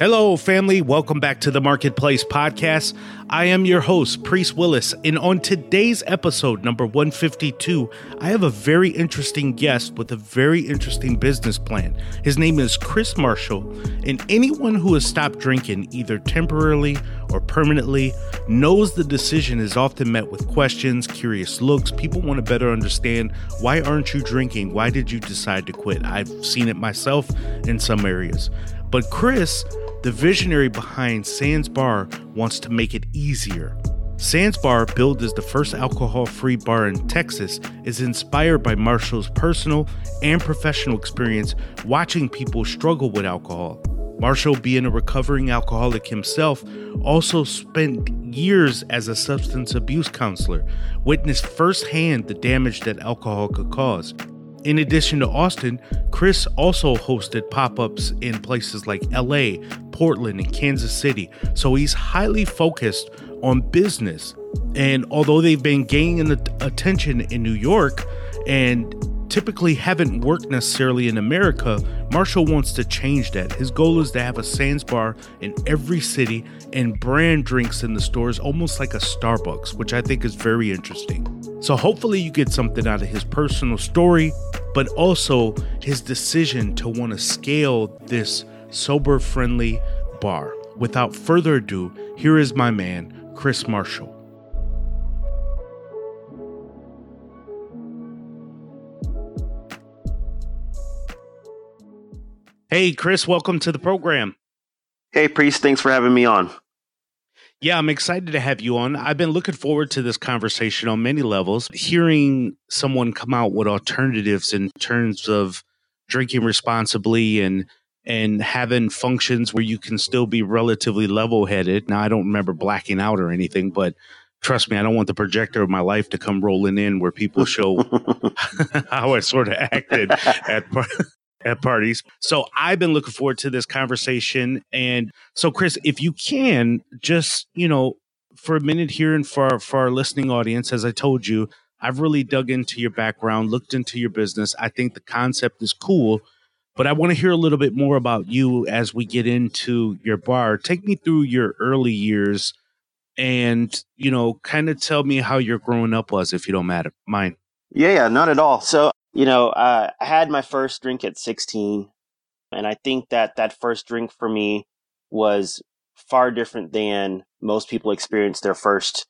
Hello, family. Welcome back to the Marketplace Podcast. I am your host, Priest Willis, and on today's episode, number 152, I have a very interesting guest with a very interesting business plan. His name is Chris Marshall, and anyone who has stopped drinking, either temporarily or permanently, knows the decision is often met with questions, curious looks. People want to better understand why aren't you drinking? Why did you decide to quit? I've seen it myself in some areas. But Chris the visionary behind Sans Bar wants to make it easier. Sans Bar, billed as the first alcohol free bar in Texas, is inspired by Marshall's personal and professional experience watching people struggle with alcohol. Marshall, being a recovering alcoholic himself, also spent years as a substance abuse counselor, witnessed firsthand the damage that alcohol could cause. In addition to Austin, Chris also hosted pop ups in places like LA, Portland, and Kansas City, so he's highly focused on business. And although they've been gaining attention in New York and typically haven't worked necessarily in America, Marshall wants to change that. His goal is to have a Sans Bar in every city and brand drinks in the stores almost like a Starbucks, which I think is very interesting. So hopefully you get something out of his personal story, but also his decision to want to scale this sober friendly bar. Without further ado, here is my man, Chris Marshall. Hey, Chris, welcome to the program. Hey, Priest, thanks for having me on. Yeah, I'm excited to have you on. I've been looking forward to this conversation on many levels. Hearing someone come out with alternatives in terms of drinking responsibly and and having functions where you can still be relatively level-headed. Now, I don't remember blacking out or anything, but trust me, I don't want the projector of my life to come rolling in where people show how I sort of acted at at parties. So I've been looking forward to this conversation. And so, Chris, if you can just, you know, for a minute here and for our, for our listening audience, as I told you, I've really dug into your background, looked into your business. I think the concept is cool, but I want to hear a little bit more about you as we get into your bar. Take me through your early years and, you know, kind of tell me how your growing up was, if you don't matter, mind. Yeah, yeah, not at all. So you know, uh, I had my first drink at 16, and I think that that first drink for me was far different than most people experience their first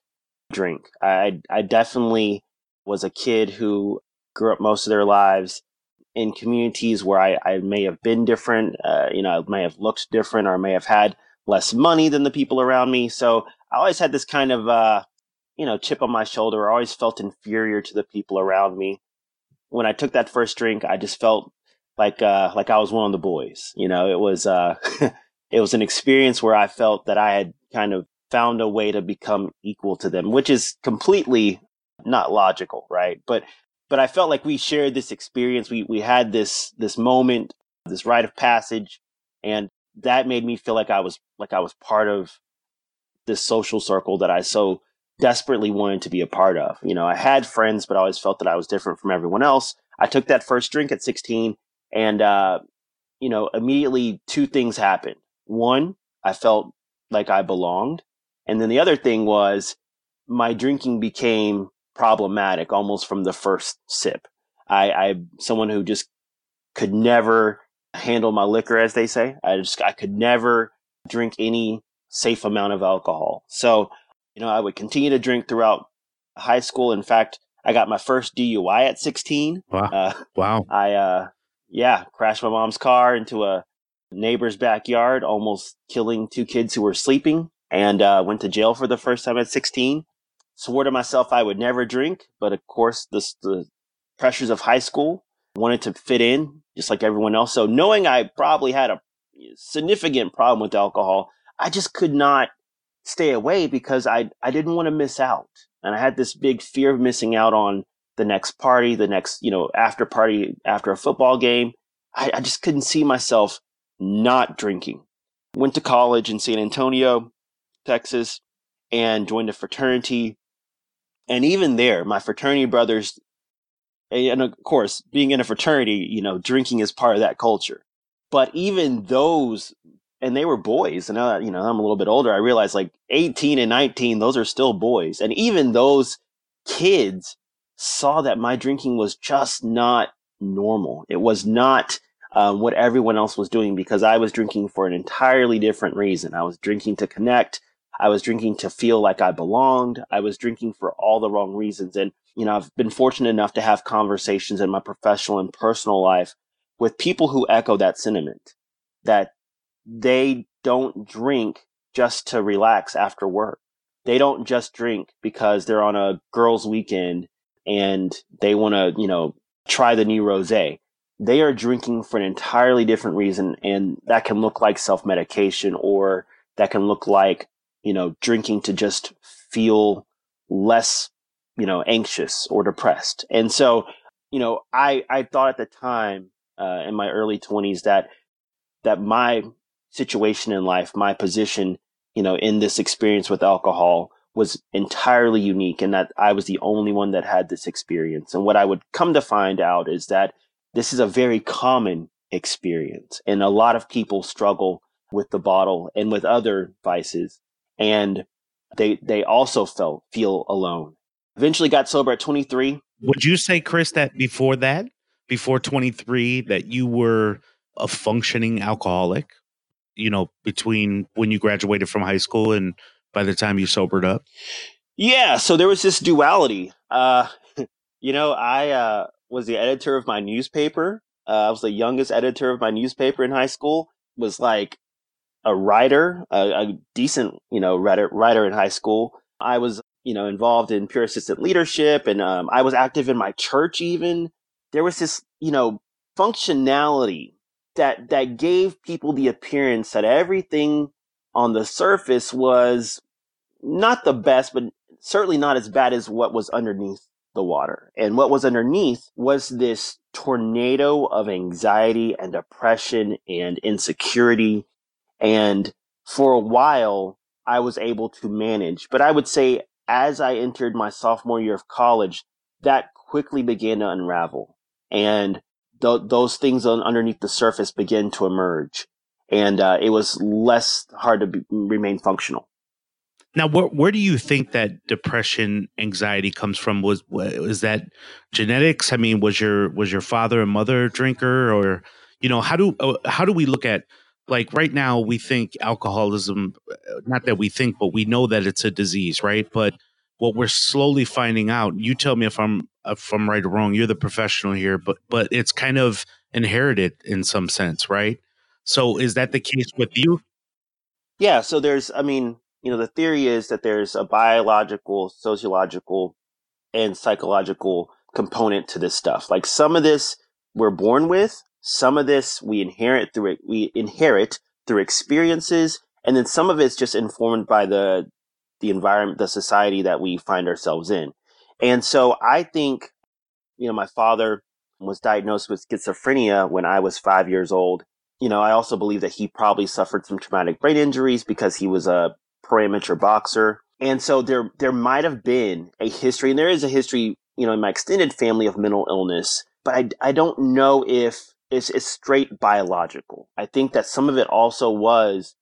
drink. I I definitely was a kid who grew up most of their lives in communities where I, I may have been different, uh, you know, I may have looked different or may have had less money than the people around me. So I always had this kind of, uh, you know, chip on my shoulder. I always felt inferior to the people around me when I took that first drink, I just felt like uh, like I was one of the boys. You know, it was uh, it was an experience where I felt that I had kind of found a way to become equal to them, which is completely not logical, right? But but I felt like we shared this experience. We we had this this moment, this rite of passage, and that made me feel like I was like I was part of this social circle that I so desperately wanted to be a part of. You know, I had friends, but I always felt that I was different from everyone else. I took that first drink at 16 and, uh, you know, immediately two things happened. One, I felt like I belonged. And then the other thing was my drinking became problematic almost from the first sip. I, I, someone who just could never handle my liquor, as they say. I just, I could never drink any safe amount of alcohol. So You know, I would continue to drink throughout high school. In fact, I got my first DUI at 16. Wow. Uh, wow. I, uh, yeah, crashed my mom's car into a neighbor's backyard, almost killing two kids who were sleeping, and uh, went to jail for the first time at 16. Swore to myself I would never drink, but of course, the, the pressures of high school wanted to fit in just like everyone else. So, knowing I probably had a significant problem with alcohol, I just could not stay away because I, I didn't want to miss out. And I had this big fear of missing out on the next party, the next, you know, after party after a football game. I, I just couldn't see myself not drinking. Went to college in San Antonio, Texas, and joined a fraternity. And even there, my fraternity brothers, and of course, being in a fraternity, you know, drinking is part of that culture. But even those, and they were boys, and now, you know, I'm a little bit older, I realized like 18 and 19, those are still boys. And even those kids saw that my drinking was just not normal. It was not um, what everyone else was doing because I was drinking for an entirely different reason. I was drinking to connect. I was drinking to feel like I belonged. I was drinking for all the wrong reasons. And, you know, I've been fortunate enough to have conversations in my professional and personal life with people who echo that sentiment that they don't drink just to relax after work. They don't just drink because they're on a girls' weekend and they want to, you know, try the new rosé they are drinking for an entirely different reason and that can look like self-medication or that can look like you know drinking to just feel less you know anxious or depressed and so you know i i thought at the time uh, in my early 20s that that my situation in life my position you know in this experience with alcohol was entirely unique and that i was the only one that had this experience and what i would come to find out is that this is a very common experience. And a lot of people struggle with the bottle and with other vices. And they, they also felt, feel alone. Eventually got sober at 23. Would you say, Chris, that before that, before 23, that you were a functioning alcoholic, you know, between when you graduated from high school and by the time you sobered up? Yeah. So there was this duality. Uh, you know, I, uh, was the editor of my newspaper. Uh, I was the youngest editor of my newspaper in high school. Was like a writer, a, a decent, you know, writer, writer in high school. I was, you know, involved in peer assistant leadership, and um, I was active in my church. Even there was this, you know, functionality that that gave people the appearance that everything on the surface was not the best, but certainly not as bad as what was underneath the water. And what was underneath was this tornado of anxiety and depression and insecurity. And for a while, I was able to manage. But I would say as I entered my sophomore year of college, that quickly began to unravel. And th- those things on, underneath the surface begin to emerge. And uh, it was less hard to be, remain functional. Now, where where do you think that depression, anxiety comes from? Was was that genetics? I mean, was your was your father and mother a drinker, or you know, how do uh, how do we look at like right now? We think alcoholism, uh, not that we think, but we know that it's a disease, right? But what we're slowly finding out, you tell me if I'm if I'm right or wrong. You're the professional here, but but it's kind of inherited in some sense, right? So is that the case with you? Yeah. So there's, I mean, you know, the theory is that there's a biological, sociological, and psychological component to this stuff. Like some of this we're born with, some of this we inherit through it, we inherit through experiences, and then some of it's just informed by the the environment, the society that we find ourselves in. And so I think, you know, my father was diagnosed with schizophrenia when I was five years old. You know, I also believe that he probably suffered some traumatic brain injuries because he was a pro boxer. And so there, there might have been a history, and there is a history, you know, in my extended family of mental illness, but I, I don't know if it's, it's straight biological. I think that some of it also was,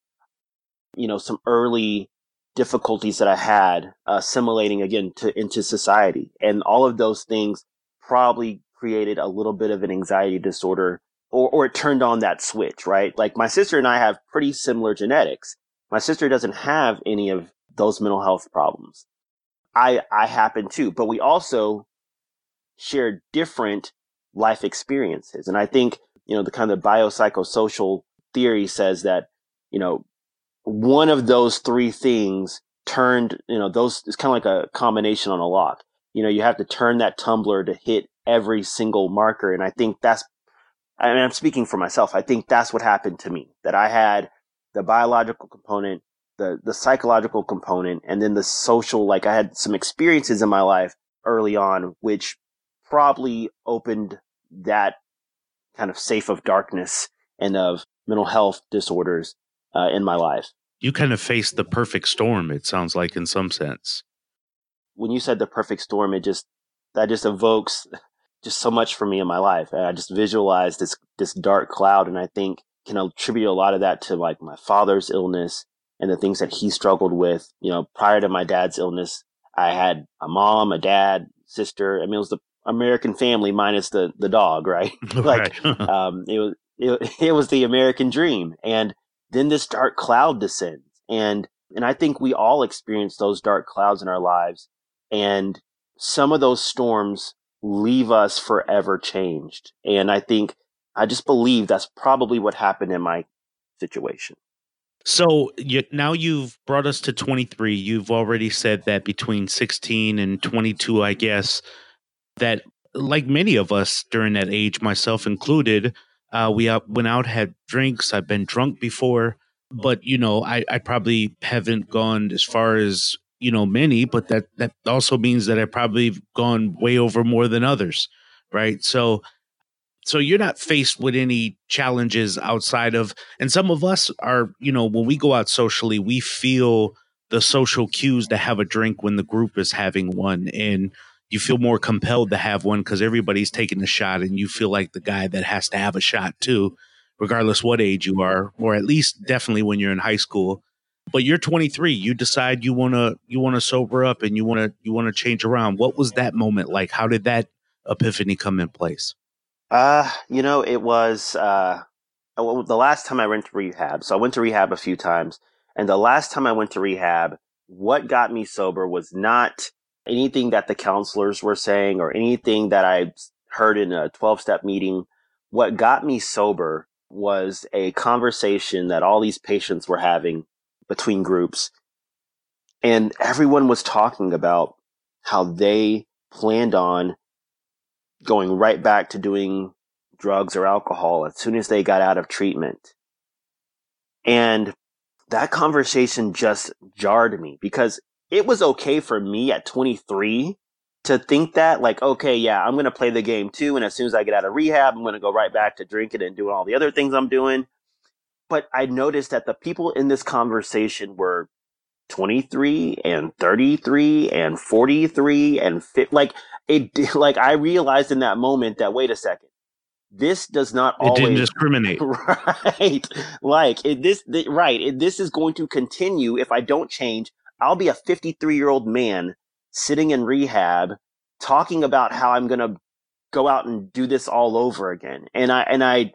you know, some early difficulties that I had uh, assimilating again to into society, and all of those things probably created a little bit of an anxiety disorder, or or it turned on that switch, right? Like my sister and I have pretty similar genetics, my sister doesn't have any of those mental health problems. I I happen to, but we also share different life experiences. And I think, you know, the kind of biopsychosocial theory says that, you know, one of those three things turned, you know, those it's kind of like a combination on a lock. You know, you have to turn that tumbler to hit every single marker. And I think that's, I mean, I'm speaking for myself. I think that's what happened to me, that I had the biological component, the, the psychological component, and then the social, like I had some experiences in my life early on, which probably opened that kind of safe of darkness and of mental health disorders uh, in my life. You kind of faced the perfect storm, it sounds like, in some sense. When you said the perfect storm, it just, that just evokes just so much for me in my life. And I just visualized this, this dark cloud and I think can attribute a lot of that to like my father's illness and the things that he struggled with. You know, prior to my dad's illness, I had a mom, a dad, sister. I mean, it was the American family minus the the dog, right? like, um, it was it, it was the American dream, and then this dark cloud descends, and and I think we all experience those dark clouds in our lives, and some of those storms leave us forever changed, and I think I just believe that's probably what happened in my situation. So you, now you've brought us to 23. You've already said that between 16 and 22, I guess, that like many of us during that age, myself included, uh, we out, went out, had drinks. I've been drunk before, but you know, I, I probably haven't gone as far as you know many, but that that also means that I probably gone way over more than others, right? So, so you're not faced with any challenges outside of, and some of us are, you know, when we go out socially, we feel the social cues to have a drink when the group is having one, and you feel more compelled to have one because everybody's taking a shot and you feel like the guy that has to have a shot too, regardless what age you are, or at least definitely when you're in high school. But you're 23, you decide you want to you want to sober up and you want to you want to change around. What was that moment like? How did that epiphany come in place? Uh, you know, it was uh the last time I went to rehab. So I went to rehab a few times, and the last time I went to rehab, what got me sober was not anything that the counselors were saying or anything that I heard in a 12 step meeting. What got me sober was a conversation that all these patients were having between groups. And everyone was talking about how they planned on going right back to doing drugs or alcohol as soon as they got out of treatment. And that conversation just jarred me because it was okay for me at 23 to think that like okay yeah i'm going to play the game too and as soon as i get out of rehab i'm going to go right back to drinking and doing all the other things i'm doing. But i noticed that the people in this conversation were 23 and 33 and 43 and fit like it like i realized in that moment that wait a second this does not it always didn't discriminate. right like it, this the, right it, this is going to continue if i don't change I'll be a 53 year old man sitting in rehab talking about how I'm going to go out and do this all over again. And I, and I,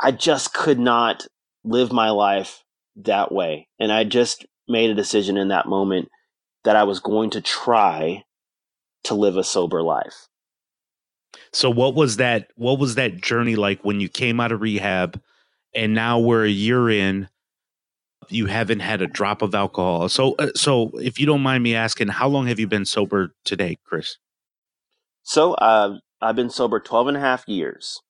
I just could not live my life that way. And I just made a decision in that moment that I was going to try to live a sober life. So what was that what was that journey like when you came out of rehab and now we're a year in you haven't had a drop of alcohol. So, uh, so if you don't mind me asking, how long have you been sober today, Chris? So, uh, I've been sober 12 and a half years.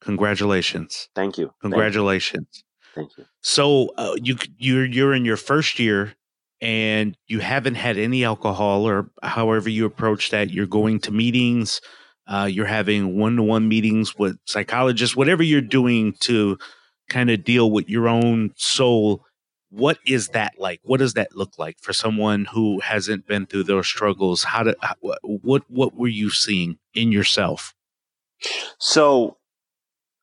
Congratulations. Thank you. Congratulations. Thank you. So, uh, you you're you're in your first year and you haven't had any alcohol or however you approach that. You're going to meetings, uh, you're having one-to-one meetings with psychologists, whatever you're doing to kind of deal with your own soul what is that like? What does that look like for someone who hasn't been through those struggles? How to what what were you seeing in yourself? So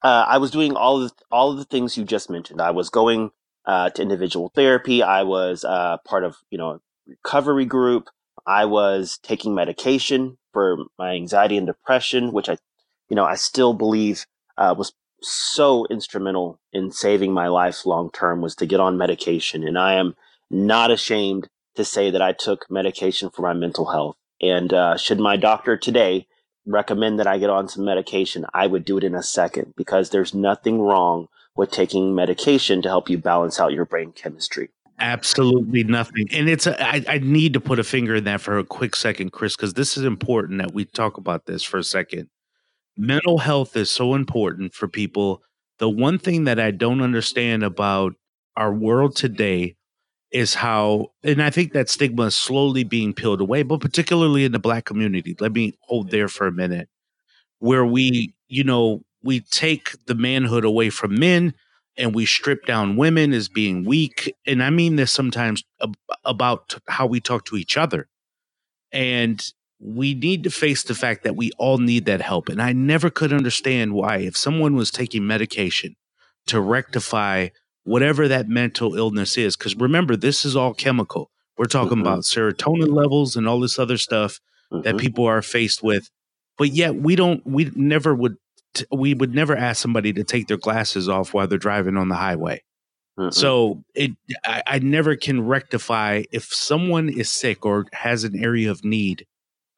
uh, i was doing all of the, all of the things you just mentioned. I was going uh, to individual therapy. I was uh, part of you know recovery group. I was taking medication for my anxiety and depression which i you know i still believe uh, was so instrumental in saving my life long term was to get on medication. And I am not ashamed to say that I took medication for my mental health. And uh, should my doctor today recommend that I get on some medication, I would do it in a second because there's nothing wrong with taking medication to help you balance out your brain chemistry. Absolutely nothing. And it's, a, I, I need to put a finger in that for a quick second, Chris, because this is important that we talk about this for a second. Mental health is so important for people. The one thing that I don't understand about our world today is how, and I think that stigma is slowly being peeled away, but particularly in the black community. Let me hold there for a minute, where we, you know, we take the manhood away from men and we strip down women as being weak. And I mean this sometimes ab- about how we talk to each other. And we need to face the fact that we all need that help. And I never could understand why, if someone was taking medication to rectify whatever that mental illness is, because remember, this is all chemical. We're talking Mhm. about serotonin levels and all this other stuff that Mhm. people are faced with. But yet we don't, we never would, we would never ask somebody to take their glasses off while they're driving on the highway. Mm-mm. So it, I, I never can rectify if someone is sick or has an area of need,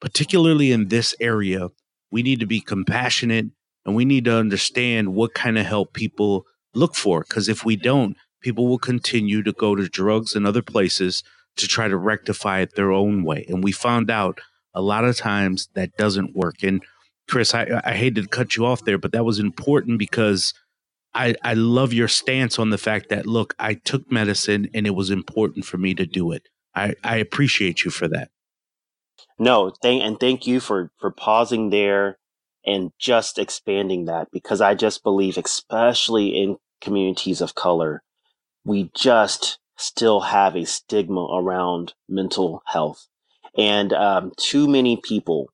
particularly in this area. We need to be compassionate and we need to understand what kind of help people look for. Because if we don't, people will continue to go to drugs and other places to try to rectify it their own way. And we found out a lot of times that doesn't work. And Chris, I, I hated to cut you off there, but that was important because I, I love your stance on the fact that look, I took medicine and it was important for me to do it. I, I appreciate you for that. No, thank and thank you for for pausing there and just expanding that because I just believe, especially in communities of color, we just still have a stigma around mental health, and um, too many people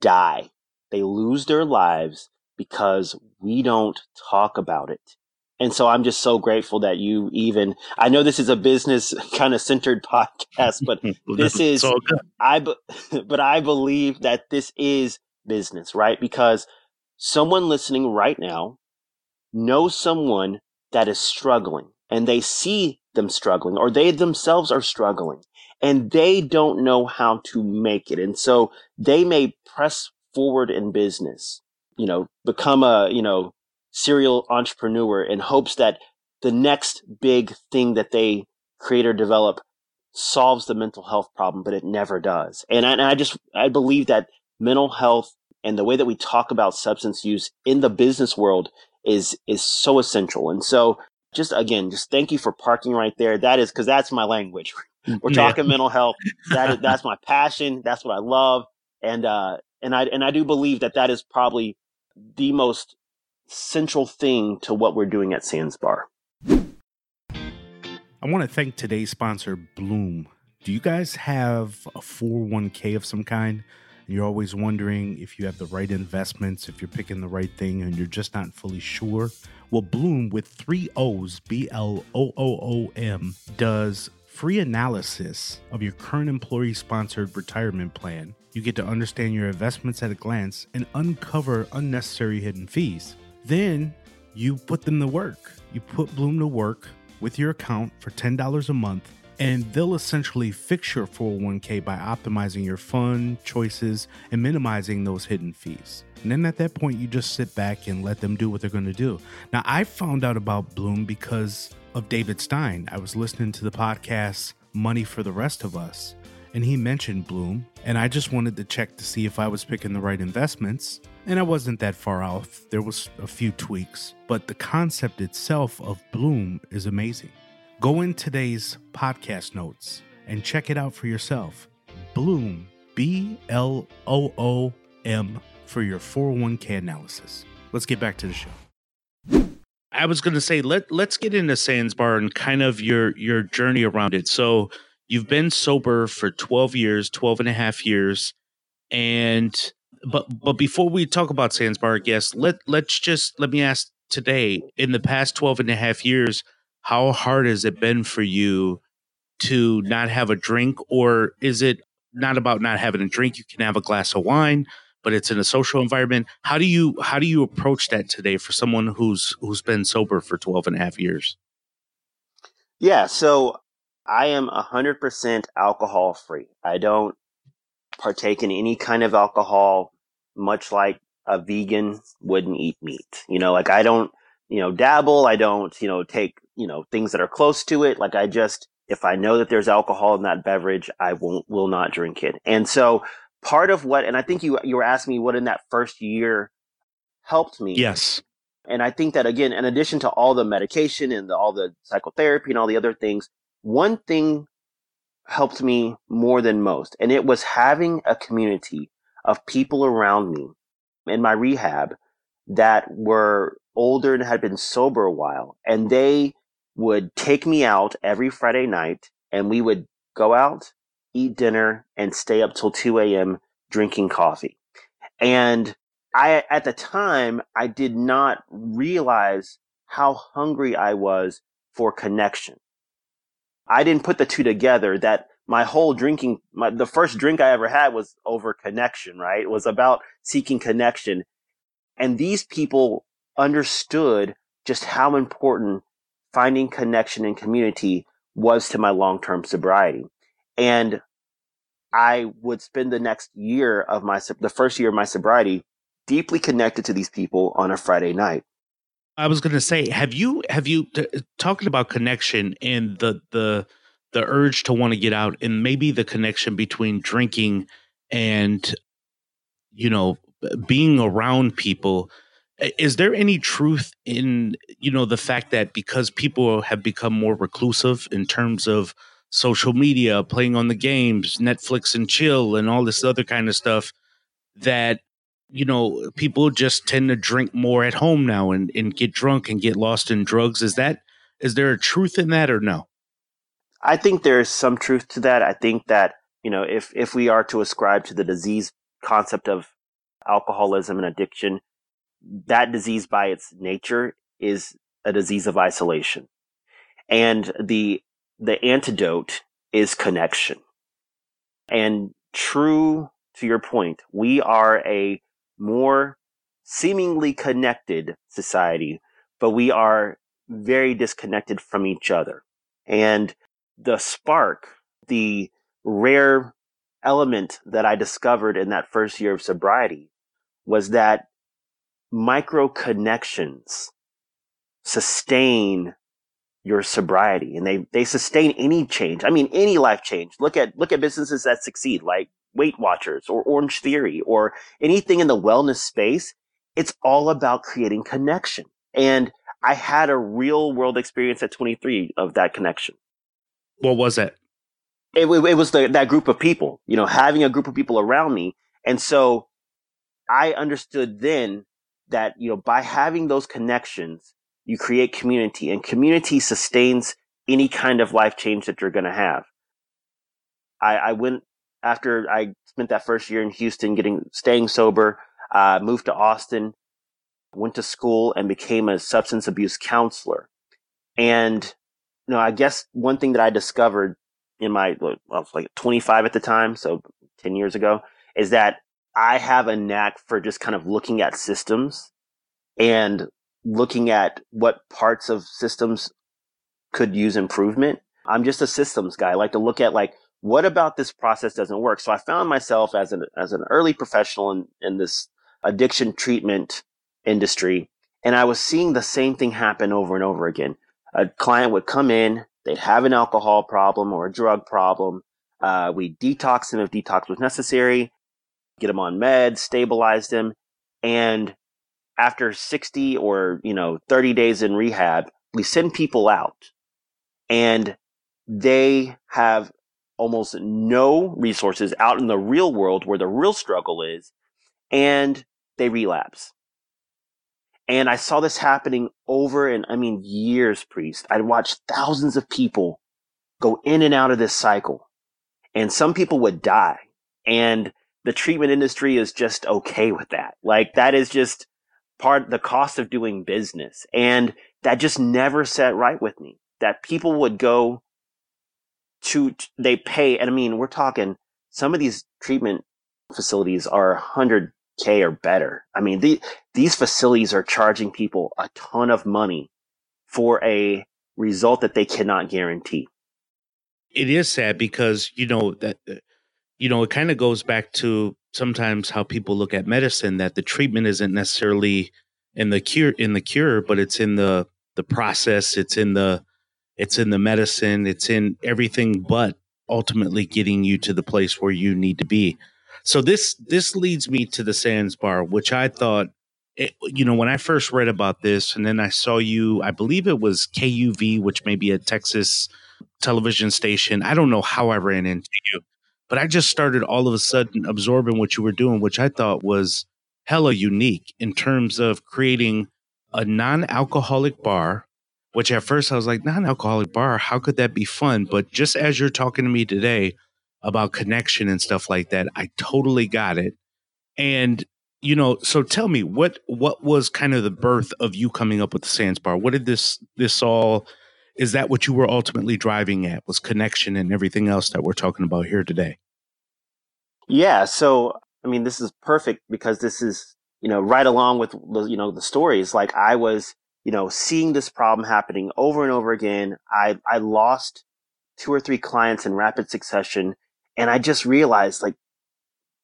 die. They lose their lives because we don't talk about it. And so I'm just so grateful that you even, I know this is a business kind of centered podcast, but This is- It's all good. I, but I believe that this is business, right? Because someone listening right now knows someone that is struggling and they see them struggling or they themselves are struggling and they don't know how to make it. And so they may press forward in business, you know, become a, you know, serial entrepreneur in hopes that the next big thing that they create or develop solves the mental health problem, but it never does. And I, and I just, I believe that mental health and the way that we talk about substance use in the business world is, is so essential. And so just again, just thank you for parking right there. That is, cause that's my language. We're Yeah. talking mental health. That is, that's my passion. That's what I love. And, uh, and I, and I do believe that that is probably the most central thing to what we're doing at Sans Bar. I want to thank today's sponsor, Blooom. Do you guys have a 401k of some kind? You're always wondering if you have the right investments, if you're picking the right thing, and you're just not fully sure? Well, Blooom with three O's, B L O O O M, does free analysis of your current employee sponsored retirement plan. You get to understand your investments at a glance and uncover unnecessary hidden fees. Then you put them to work. You put Blooom to work with your account for $10 a month, and they'll essentially fix your 401k by optimizing your fund choices and minimizing those hidden fees. And then at that point, you just sit back and let them do what they're going to do. Now, I found out about Blooom because of David Stein. I was listening to the podcast Money for the Rest of Us, and he mentioned Blooom, and I just wanted to check to see if I was picking the right investments. And I wasn't that far off. There was a few tweaks, but the concept itself of Blooom is amazing. Go in today's podcast notes and check it out for yourself. Blooom, B L O O M, for your 401k analysis. Let's get back to the show. I was going to say let let's get into Sans Bar and kind of your your journey around it. So you've been sober for 12 years, 12 and a half years and but but before we talk about Sans Bar, guess let let's just let me ask today in the past 12 and a half years how hard has it been for you to not have a drink or is it not about not having a drink you can have a glass of wine but it's in a social environment how do you how do you approach that today for someone who's who's been sober for 12 and a half years Yeah. So I am 100% alcohol free. I don't partake in any kind of alcohol, much like a vegan wouldn't eat meat. You know, like I don't, you know, dabble. I don't, you know, take, you know, things that are close to it. Like I just, if I know that there's alcohol in that beverage, I won't, will not drink it. And so part of what, and I think you, you were asking me what in that first year helped me. Yes. And I think that again, in addition to all the medication and the, all the psychotherapy and all the other things, one thing helped me more than most. And it was having a community of people around me in my rehab that were older and had been sober a while. And they would take me out every Friday night and we would go out, eat dinner, and stay up till 2 a.m. drinking coffee. And I, at the time, I did not realize how hungry I was for connection. I didn't put the two together that my whole drinking, my, the first drink I ever had was over connection, right? It was about seeking connection. And these people understood just how important finding connection and community was to my long-term sobriety. And I would spend the next year of my, the first year of my sobriety deeply connected to these people on a Friday night. I was going to say, have you have you t- talking about connection and the the the urge to want to get out, and maybe the connection between drinking and you know being around people. Is there any truth in you know the fact that because people have become more reclusive in terms of social media, playing on the games, Netflix and chill, and all this other kind of stuff, that you know, people just tend to drink more at home now and, and get drunk and get lost in drugs. Is that is there a truth in that or no? I think there is some truth to that. I think that, you know, if if we are to ascribe to the disease concept of alcoholism and addiction, that disease by its nature is a disease of isolation. And the the antidote is connection. And true to your point, we are a more seemingly connected society, but we are very disconnected from each other. And the spark, the rare element that I discovered in that first year of sobriety was that micro connections sustain your sobriety and they, they sustain any change. I mean, any life change. Look at, look at businesses that succeed like Weight Watchers or Orange Theory or anything in the wellness space, it's all about creating connection. And I had a real world experience at 23 of that connection. What was it? It, it was the, that group of people, you know, having a group of people around me. And so I understood then that, you know, by having those connections, you create community and community sustains any kind of life change that you're going to have. I, I went after I spent that first year in Houston, getting staying sober, uh, moved to Austin, went to school, and became a substance abuse counselor. And know, I guess one thing that I discovered in my well, I was like 25 at the time, so 10 years ago, is that I have a knack for just kind of looking at systems and looking at what parts of systems could use improvement. I'm just a systems guy. I like to look at like what about this process doesn't work? So I found myself as an as an early professional in, in this addiction treatment industry, and I was seeing the same thing happen over and over again. A client would come in, they'd have an alcohol problem or a drug problem. Uh, we detox them if detox was necessary, get them on meds, stabilize them, and after 60 or you know 30 days in rehab, we send people out, and they have almost no resources out in the real world where the real struggle is, and they relapse. And I saw this happening over and I mean years, priest. I'd watched thousands of people go in and out of this cycle. And some people would die. And the treatment industry is just okay with that. Like that is just part the cost of doing business. And that just never set right with me. That people would go to they pay and i mean we're talking some of these treatment facilities are 100k or better. I mean the, these facilities are charging people a ton of money for a result that they cannot guarantee. It is sad because you know that uh, you know it kind of goes back to sometimes how people look at medicine that the treatment isn't necessarily in the cure in the cure but it's in the the process it's in the it's in the medicine it's in everything but ultimately getting you to the place where you need to be so this this leads me to the Sans Bar which i thought it, you know when i first read about this and then i saw you i believe it was kuv which may be a texas television station. I don't know how i ran into you but i just started all of a sudden absorbing what you were doing which i thought was hella unique in terms of creating a non-alcoholic bar which at first i was like non-alcoholic bar how could that be fun? But just as you're talking to me today about connection and stuff like that i totally got it and you know so tell me what what was kind of the birth of you coming up with the Sans Bar what did this this all is that what you were ultimately driving at was connection and everything else that we're talking about here today Yeah, so I mean, this is perfect because this is you know right along with the you know the stories. Like I was you know seeing this problem happening over and over again. I I lost two or three clients in rapid succession, and I just realized like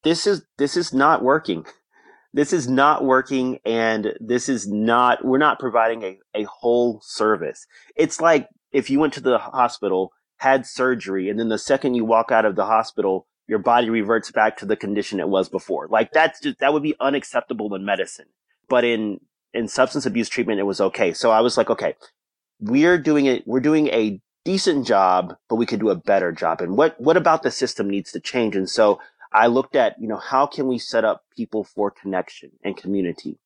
this is this is not working. This is not working, and this is not we're not providing a, a whole service. It's like if you went to the hospital, had surgery, and then the second you walk out of the hospital, your body reverts back to the condition it was before. Like that's just that would be unacceptable in medicine. But in in substance abuse treatment, it was okay. So I was like, okay, we're doing it. We're doing a decent job, but we could do a better job. And what what about the system needs to change? And so I looked at, you know, how can we set up people for connection and community?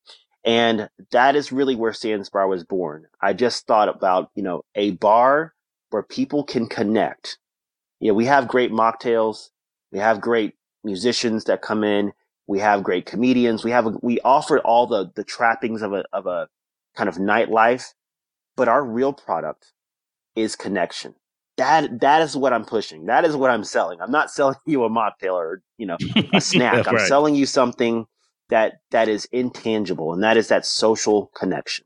And that is really where Sans Bar was born. I just thought about, you know, a bar where people can connect. You know, we have great mocktails. We have great musicians that come in. We have great comedians. We have, we offer all the, the trappings of a, of a kind of nightlife, but our real product is connection that that is what I'm pushing. That is what I'm selling. I'm not selling you a mocktail or you know a snack. I'm right. selling you something that that is intangible, and that is that social connection.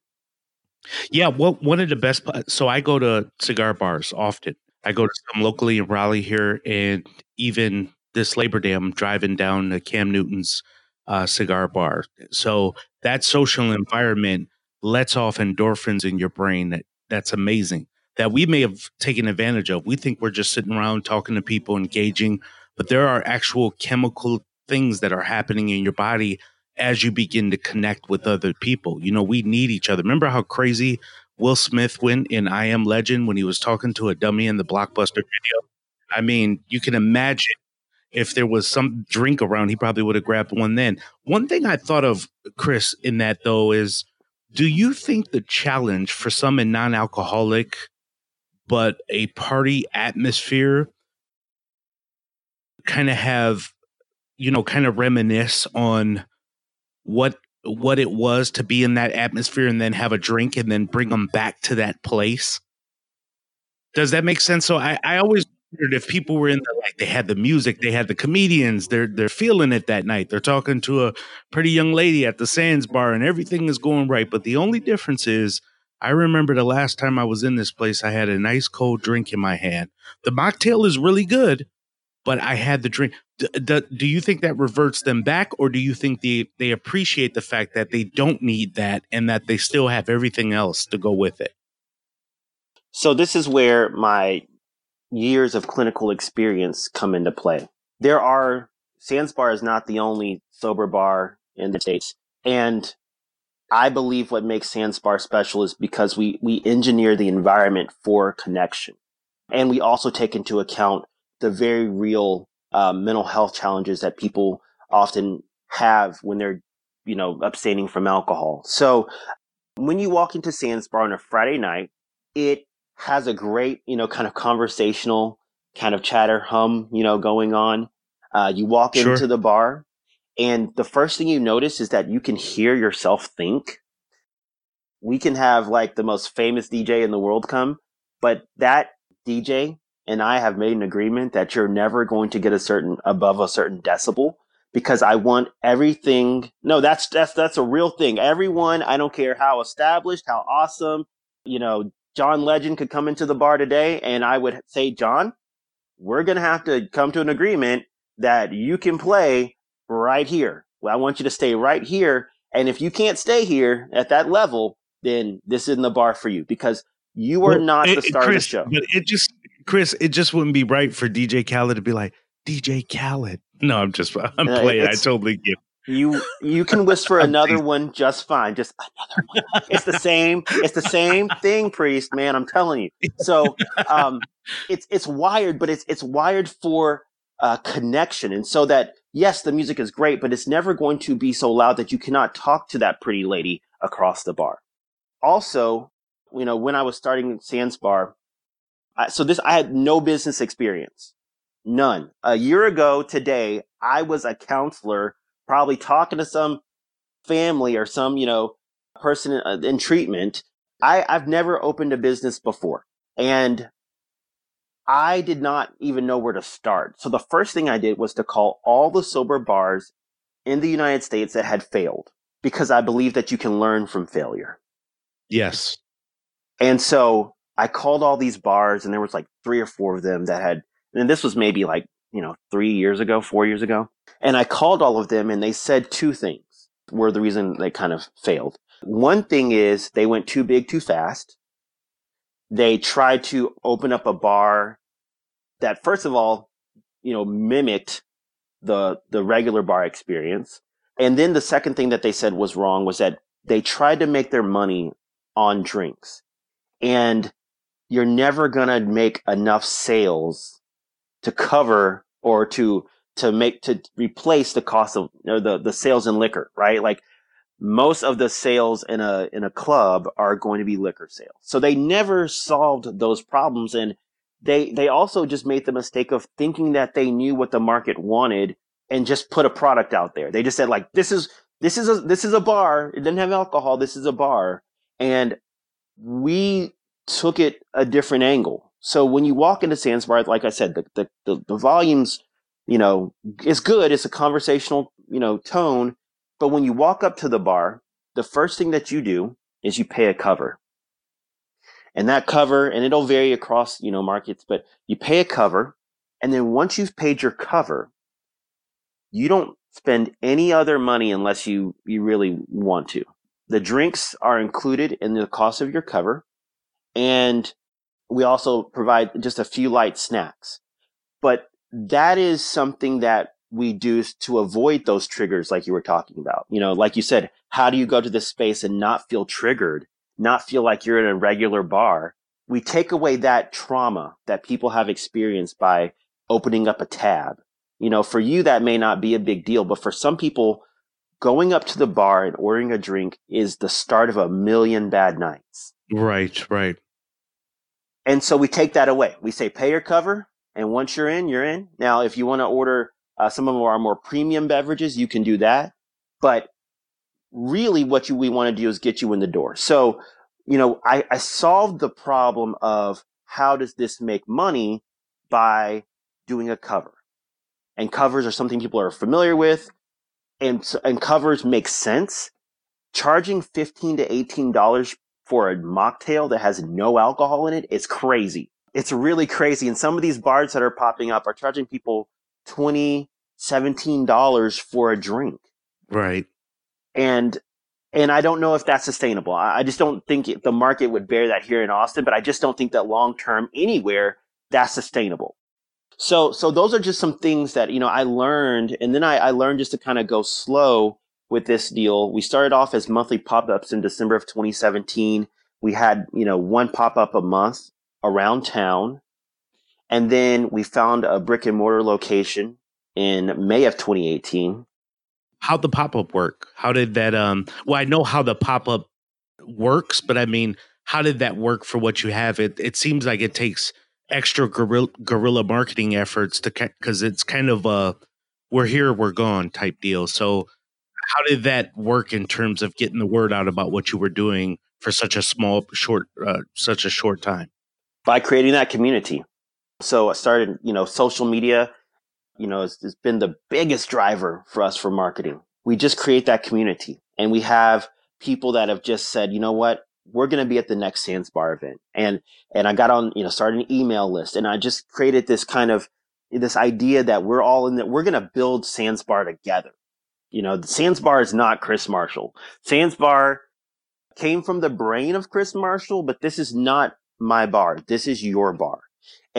Yeah, well, one of the best. So I go to cigar bars often. I go to some locally in Raleigh here, and even this Labor Day, I'm driving down to Cam Newton's uh, cigar bar. So that social environment lets off endorphins in your brain. That that's amazing. That we may have taken advantage of. We think we're just sitting around talking to people, engaging, but there are actual chemical things that are happening in your body as you begin to connect with other people. You know, we need each other. Remember how crazy Will Smith went in I Am Legend when he was talking to a dummy in the blockbuster video? I mean, you can imagine if there was some drink around, he probably would have grabbed one then. One thing I thought of, Chris, in that though, is do you think the challenge for some non alcoholic, but a party atmosphere kind of have, you know, kind of reminisce on what what it was to be in that atmosphere and then have a drink and then bring them back to that place. Does that make sense? So I, I always wondered if people were in the like they had the music, they had the comedians, they're they're feeling it that night. They're talking to a pretty young lady at the Sans Bar and everything is going right. But the only difference is I remember the last time I was in this place, I had a nice cold drink in my hand. The mocktail is really good, but I had the drink. D- d- do you think that reverts them back, or do you think they they appreciate the fact that they don't need that and that they still have everything else to go with it? So this is where my years of clinical experience come into play. There are Sans Bar is not the only sober bar in the states, and I believe what makes Sans Bar special is because we we engineer the environment for connection, and we also take into account the very real uh, mental health challenges that people often have when they're you know abstaining from alcohol. So when you walk into Sans Bar on a Friday night, it has a great, you know, kind of conversational kind of chatter hum, you know, going on. Uh, you walk Sure. into the bar and the first thing you notice is that you can hear yourself think. We can have like the most famous DJ in the world come, but that DJ and I have made an agreement that you're never going to get a certain above a certain decibel because I want everything. No, that's that's that's a real thing. Everyone, I don't care how established, how awesome, you know, John Legend could come into the bar today and I would say, John, we're going to have to come to an agreement that you can play right here. Well, I want you to stay right here. And if you can't stay here at that level, then this isn't the bar for you because you are Well, not it- the star Chris, of the show. But it just, Chris, it just wouldn't be right for DJ Khaled to be like DJ Khaled. No, I'm just, I'm Uh, playing. I totally get. You you can whisper another one just fine. Just another one. It's the same. It's the same thing, priest man. I'm telling you. So um, it's it's wired, but it's it's wired for uh, connection, and so that yes, the music is great, but it's never going to be so loud that you cannot talk to that pretty lady across the bar. Also, you know, when I was starting Sans Bar, I, so this I had no business experience, none. A year ago today, I was a counselor probably talking to some family or some, you know, person in, uh, in treatment. I, I've never opened a business before and I did not even know where to start. So the first thing I did was to call all the sober bars in the United States that had failed because I believe that you can learn from failure. Yes. And so I called all these bars and there was like three or four of them that had, and this was maybe like, you know, three years ago, four years ago. And I called all of them and they said two things were the reason they kind of failed. One thing is they went too big too fast. They tried to open up a bar that first of all, you know, mimicked the, the regular bar experience. And then the second thing that they said was wrong was that they tried to make their money on drinks. And you're never going to make enough sales to cover or to to make to replace the cost of or the the sales in liquor right? Like most of the sales in a in a club are going to be liquor sales. So they never solved those problems. And they they also just made the mistake of thinking that they knew what the market wanted and just put a product out there they just said like this is this is a this is a bar it doesn't have alcohol this is a bar and we took it a different angle. So when you walk into Sans Bar, like I said, the, the, the, the volumes, you know, is good. It's a conversational, you know, tone. But when you walk up to the bar, the first thing that you do is you pay a cover. And that cover, and it'll vary across, you know, markets, but you pay a cover. And then once you've paid your cover, you don't spend any other money unless you, you really want to. The drinks are included in the cost of your cover. And we also provide just a few light snacks. But that is something that we do to avoid those triggers like you were talking about. You know, like you said, how do you go to this space and not feel triggered, not feel like you're in a regular bar? We take away that trauma that people have experienced by opening up a tab. You know, for you, that may not be a big deal, but for some people, going up to the bar and ordering a drink is the start of a million bad nights. Right. Right. And so we take that away. We say pay your cover, and once you're in, you're in. Now, if you want to order uh, some of our more premium beverages, you can do that. But really, what you, we want to do is get you in the door. So, you know, I, I solved the problem of how does this make money by doing a cover. And covers are something people are familiar with, and and covers make sense. Charging fifteen to eighteen dollars for a mocktail that has no alcohol in it is crazy. It's really crazy. And some of these bars that are popping up are charging people 20 $17 for a drink. Right. And and I don't know if that's sustainable. I just don't think it, the market would bear that here in Austin, but I just don't think that long term anywhere that's sustainable. So so those are just some things that, you know, I learned and then I, I learned just to kind of go slow with this deal. We started off as monthly pop-ups in December of 2017. We had, you know, one pop-up a month around town. And then we found a brick and mortar location in May of 2018. How'd the pop up work? How did that? Um. Well, I know how the pop up works, but I mean, how did that work for what you have? It it seems like it takes extra guerrilla, guerrilla marketing efforts to because it's kind of a we're here, we're gone type deal. So, how did that work in terms of getting the word out about what you were doing for such a small, short, uh, such a short time? by creating that community. So I started, you know, social media, you know, it's, been the biggest driver for us for marketing. We just create that community and we have people that have just said, you know what, we're going to be at the next Sans Bar event. And, and I got on, you know, started an email list and I just created this kind of this idea that we're all in that we're going to build Sans Bar together. You know, Sans Bar is not Chris Marshall. Sans Bar came from the brain of Chris Marshall, but this is not my bar. This is your bar.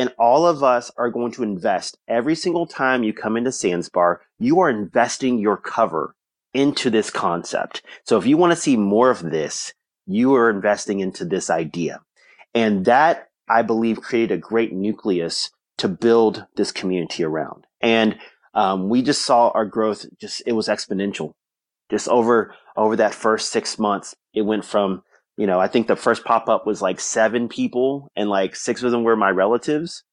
And all of us are going to invest every single time you come into Sans Bar, you are investing your cover into this concept. So if you want to see more of this, you are investing into this idea. And that I believe created a great nucleus to build this community around. And um, we just saw our growth just it was exponential. Just over over that first six months, it went from you know I think the first pop up was like seven people, and like six of them were my relatives.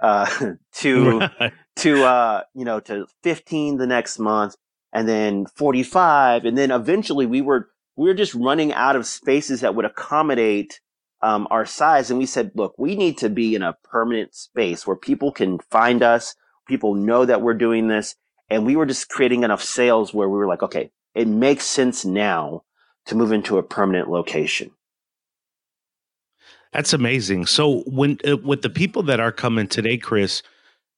Uh, to right. to uh, you know to fifteen the next month, and then forty five, and then eventually we were we were just running out of spaces that would accommodate um, our size. And we said, look, we need to be in a permanent space where people can find us, people know that we're doing this. And we were just creating enough sales where we were like, okay, it makes sense now to move into a permanent location. That's amazing. So when uh, with the people that are coming today, Chris,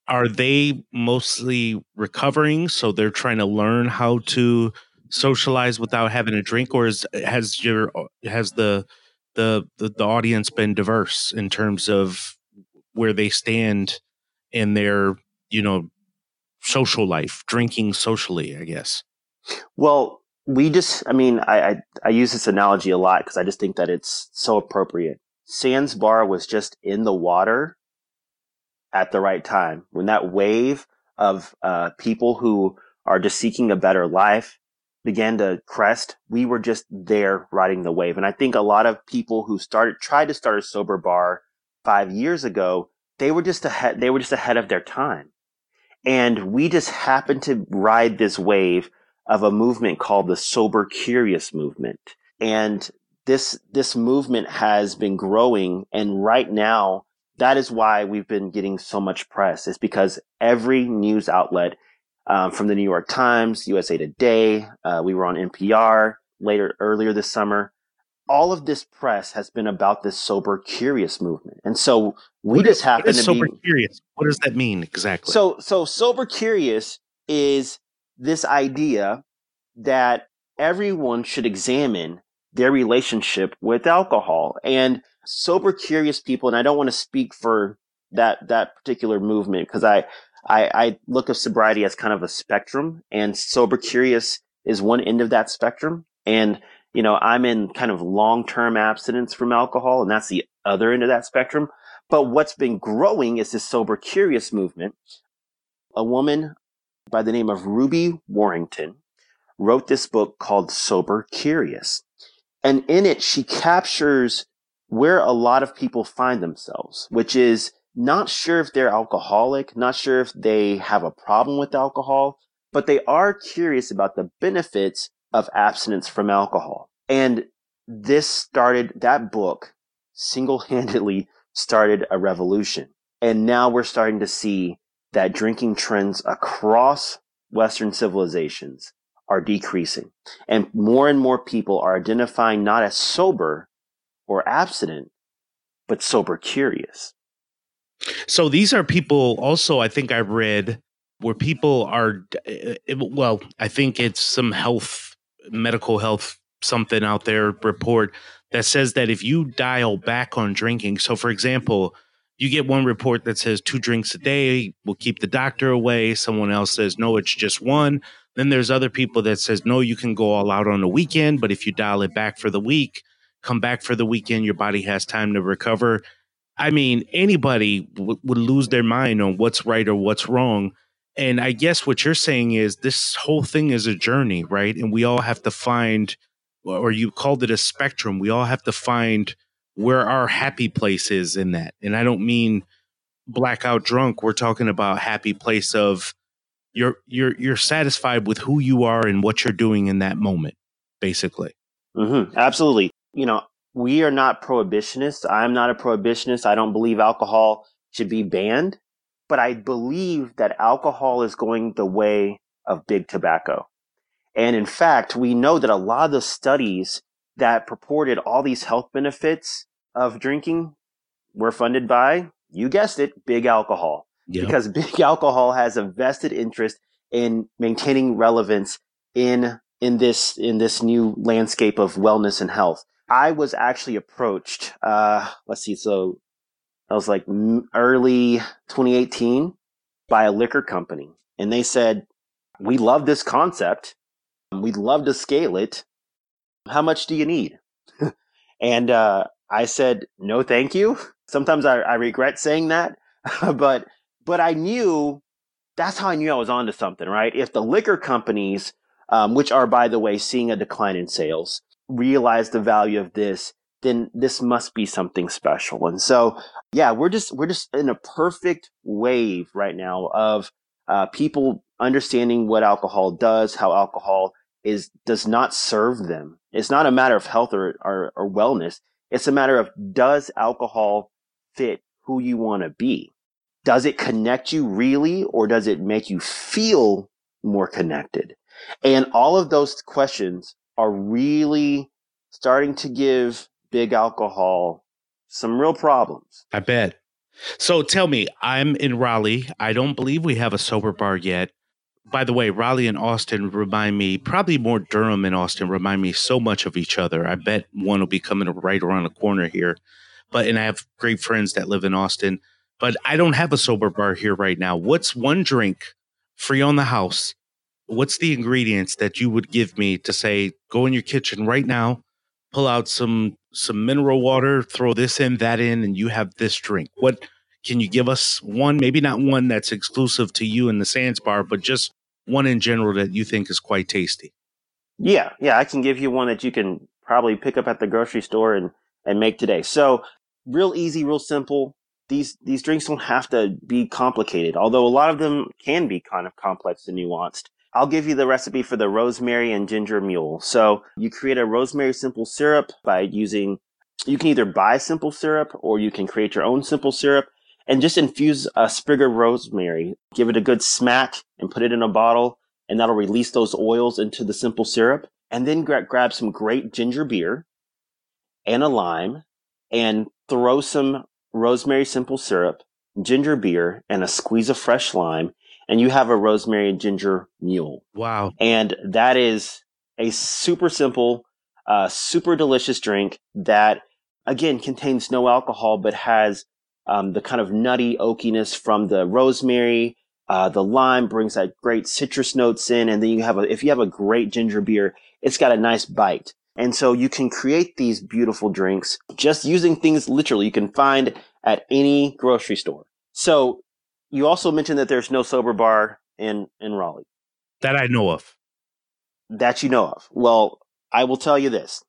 are they mostly recovering? So they're trying to learn how to socialize without having a drink, or is has your has the the, the, the audience been diverse in terms of where they stand in their you know social life drinking socially i guess well we just i mean i i, I use this analogy a lot because i just think that it's so appropriate sans bar was just in the water at the right time when that wave of uh, people who are just seeking a better life began to crest, we were just there riding the wave. And I think a lot of people who started, tried to start a sober bar five years ago, they were just ahead, they were just ahead of their time. And we just happened to ride this wave of a movement called the sober curious movement. And this, this movement has been growing. And right now, that is why we've been getting so much press is because every news outlet um, from the New York Times, USA Today. Uh, we were on NPR later earlier this summer. All of this press has been about this sober curious movement, and so we what just is, happen to sober be curious. What does that mean exactly? So, so sober curious is this idea that everyone should examine their relationship with alcohol and sober curious people and i don't want to speak for that that particular movement because i I, I look at sobriety as kind of a spectrum, and sober curious is one end of that spectrum. And you know, I'm in kind of long term abstinence from alcohol, and that's the other end of that spectrum. But what's been growing is this sober curious movement. A woman by the name of Ruby Warrington wrote this book called Sober Curious. And in it, she captures where a lot of people find themselves, which is not sure if they're alcoholic, not sure if they have a problem with alcohol, but they are curious about the benefits of abstinence from alcohol. And this started, that book single handedly started a revolution. And now we're starting to see that drinking trends across Western civilizations are decreasing. And more and more people are identifying not as sober or abstinent, but sober curious. So these are people also, I think I read where people are, eh, eh, well, I think it's some health, medical health, something out there report that says that if you dial back on drinking, so for example, you get one report that says two drinks a day will keep the doctor away. Someone else says, no, it's just one. Then there's other people that says, no, you can go all out on the weekend, but if you dial it back for the week, come back for the weekend, your body has time to recover. I mean, anybody w- would lose their mind on what's right or what's wrong. And I guess what you're saying is this whole thing is a journey, right? And we all have to find, or you called it a spectrum. We all have to find where our happy place is in that. And I don't mean blackout drunk. We're talking about happy place of you're you're you're satisfied with who you are and what you're doing in that moment, basically. Mm-hmm. Absolutely. You know, we are not prohibitionists. I'm not a prohibitionist. I don't believe alcohol should be banned, but I believe that alcohol is going the way of big tobacco. And in fact, we know that a lot of the studies that purported all these health benefits of drinking were funded by, you guessed it, big alcohol. Yep. because big alcohol has a vested interest in maintaining relevance in in this in this new landscape of wellness and health. I was actually approached. Uh, let's see, so I was like early 2018 by a liquor company, and they said, "We love this concept. We'd love to scale it. How much do you need?" and uh, I said, "No, thank you." Sometimes I, I regret saying that, but but I knew that's how I knew I was onto something, right? If the liquor companies, um, which are by the way seeing a decline in sales, realize the value of this, then this must be something special. And so, yeah, we're just we're just in a perfect wave right now of uh, people understanding what alcohol does, how alcohol is does not serve them. It's not a matter of health or, or, or wellness. It's a matter of does alcohol fit who you want to be? Does it connect you really, or does it make you feel more connected? And all of those questions are really starting to give big alcohol some real problems. I bet. So tell me, I'm in Raleigh. I don't believe we have a sober bar yet. By the way, Raleigh and Austin remind me, probably more Durham and Austin remind me so much of each other. I bet one will be coming right around the corner here. But, and I have great friends that live in Austin, but I don't have a sober bar here right now. What's one drink free on the house? What's the ingredients that you would give me to say, go in your kitchen right now, pull out some some mineral water, throw this in, that in, and you have this drink. What can you give us one, maybe not one that's exclusive to you in the Sans bar, but just one in general that you think is quite tasty? Yeah, yeah, I can give you one that you can probably pick up at the grocery store and and make today. So, real easy, real simple. These these drinks don't have to be complicated, although a lot of them can be kind of complex and nuanced. I'll give you the recipe for the rosemary and ginger mule. So you create a rosemary simple syrup by using, you can either buy simple syrup or you can create your own simple syrup and just infuse a sprig of rosemary. Give it a good smack and put it in a bottle and that'll release those oils into the simple syrup. And then gra- grab some great ginger beer and a lime and throw some rosemary simple syrup, ginger beer, and a squeeze of fresh lime and you have a rosemary and ginger mule. Wow. And that is a super simple, uh, super delicious drink that, again, contains no alcohol, but has um, the kind of nutty oakiness from the rosemary. Uh, the lime brings that great citrus notes in. And then you have a, if you have a great ginger beer, it's got a nice bite. And so you can create these beautiful drinks just using things literally you can find at any grocery store. So you also mentioned that there's no sober bar in in Raleigh that I know of. That you know of. Well, I will tell you this: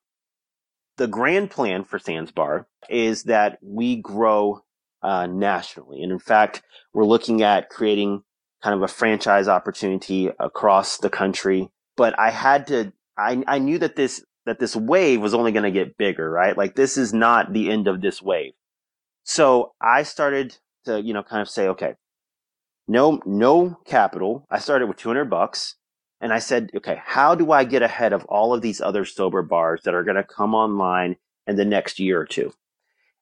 the grand plan for Sans Bar is that we grow uh, nationally, and in fact, we're looking at creating kind of a franchise opportunity across the country. But I had to. I I knew that this that this wave was only going to get bigger, right? Like this is not the end of this wave. So I started to, you know, kind of say, okay, no no capital. I started with 200 bucks and I said, okay, how do I get ahead of all of these other sober bars that are going to come online in the next year or two?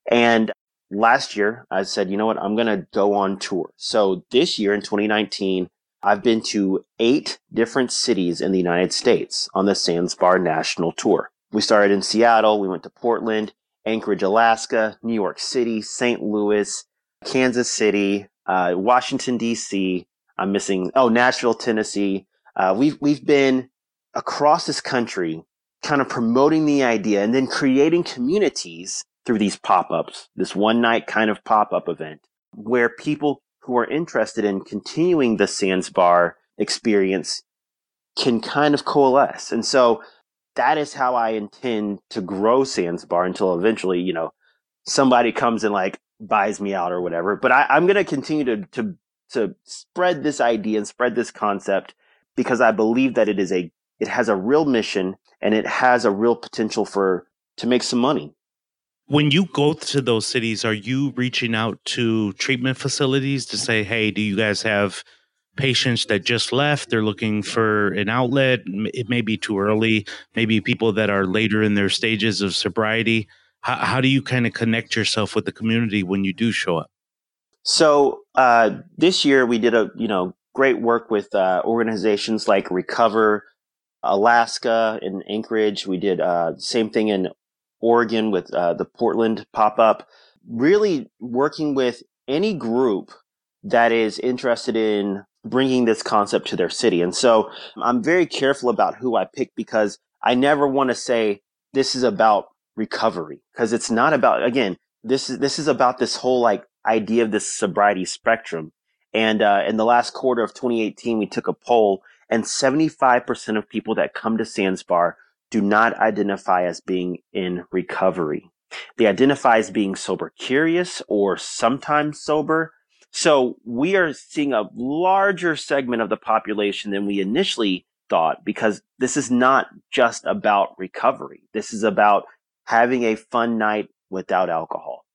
And last year I said, you know what? I'm going to go on tour. So this year in 2019, I've been to eight different cities in the United States on the Sans Bar National Tour. We started in Seattle. We went to Portland, Anchorage, Alaska, New York City, St. Louis, Kansas City, uh, Washington D.C. I'm missing. Oh, Nashville, Tennessee. Uh, we've we've been across this country, kind of promoting the idea, and then creating communities through these pop-ups. This one night kind of pop-up event where people who are interested in continuing the Sans Bar experience can kind of coalesce. And so that is how I intend to grow Sans Bar until eventually, you know, somebody comes and like buys me out or whatever. But I, I'm going to continue to to to spread this idea and spread this concept because I believe that it is a it has a real mission and it has a real potential for to make some money. When you go to those cities, are you reaching out to treatment facilities to say, "Hey, do you guys have patients that just left? They're looking for an outlet. It may be too early. Maybe people that are later in their stages of sobriety." how, how do you kind of connect yourself with the community when you do show up? So uh, this year we did a you know great work with uh, organizations like Recover Alaska in Anchorage. We did uh, same thing in Oregon with uh, the Portland pop up. Really working with any group that is interested in bringing this concept to their city. And so I'm very careful about who I pick because I never want to say this is about recovery because it's not about again this is this is about this whole like idea of this sobriety spectrum. And uh, in the last quarter of 2018, we took a poll, and 75% of people that come to Sans Bar do not identify as being in recovery. They identify as being sober curious or sometimes sober. So we are seeing a larger segment of the population than we initially thought because this is not just about recovery. This is about having a fun night without alcohol.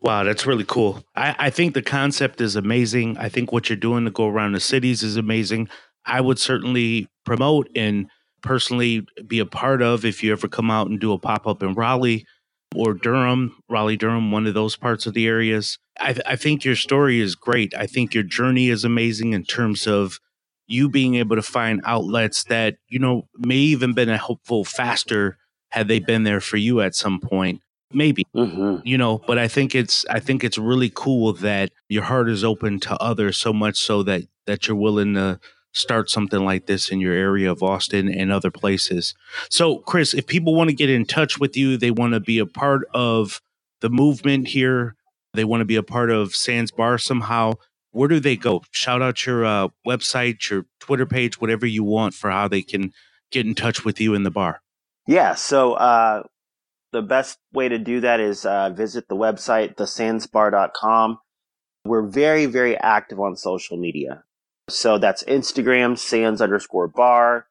Wow, that's really cool. I, I think the concept is amazing. I think what you're doing to go around the cities is amazing. I would certainly promote and personally be a part of if you ever come out and do a pop up in Raleigh or Durham, Raleigh, Durham, one of those parts of the areas. I, th- I think your story is great. I think your journey is amazing in terms of you being able to find outlets that, you know, may even been a helpful faster had they been there for you at some point maybe mm-hmm. you know but i think it's i think it's really cool that your heart is open to others so much so that that you're willing to start something like this in your area of austin and other places so chris if people want to get in touch with you they want to be a part of the movement here they want to be a part of sans bar somehow where do they go shout out your uh, website your twitter page whatever you want for how they can get in touch with you in the bar yeah so uh the best way to do that is uh, visit the website, thesansbar.com. We're very, very active on social media. So that's Instagram, sans underscore bar.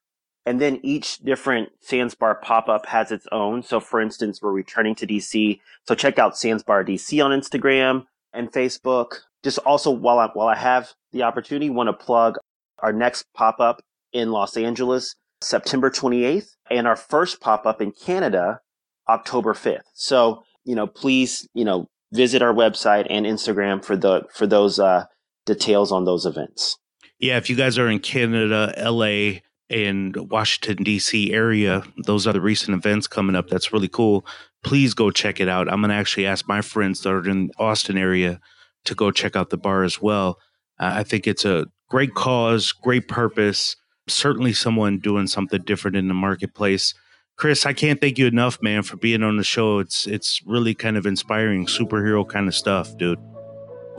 And then each different Sans Bar pop up has its own. So for instance, we're returning to DC. So check out Sans Bar DC on Instagram and Facebook. Just also while I, while I have the opportunity, want to plug our next pop up in Los Angeles, September 28th, and our first pop up in Canada, October 5th. So, you know, please, you know, visit our website and Instagram for the for those uh, details on those events. Yeah, if you guys are in Canada, LA, and Washington D.C. area, those are the recent events coming up. That's really cool. Please go check it out. I'm gonna actually ask my friends that are in the Austin area to go check out the bar as well. Uh, I think it's a great cause, great purpose. Certainly, someone doing something different in the marketplace. Chris, I can't thank you enough, man, for being on the show. It's it's really kind of inspiring, superhero kind of stuff, dude.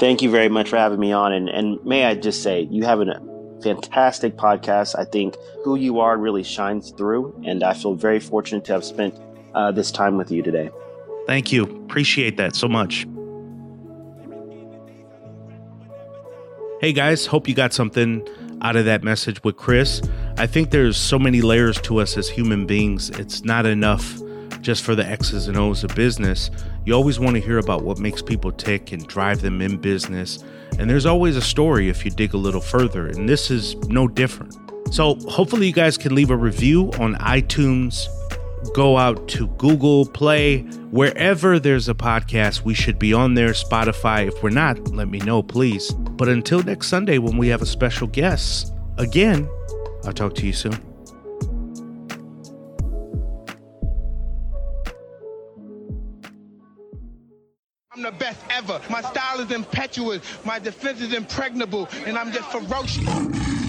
Thank you very much for having me on, and and may I just say, you have a fantastic podcast. I think who you are really shines through, and I feel very fortunate to have spent uh, this time with you today. Thank you. Appreciate that so much. Hey guys, hope you got something out of that message with Chris. I think there's so many layers to us as human beings. It's not enough just for the X's and O's of business. You always want to hear about what makes people tick and drive them in business. And there's always a story if you dig a little further, and this is no different. So, hopefully, you guys can leave a review on iTunes. Go out to Google Play, wherever there's a podcast, we should be on there. Spotify. If we're not, let me know, please. But until next Sunday when we have a special guest, again, I'll talk to you soon. The best ever. My style is impetuous. My defense is impregnable. And I'm just ferocious.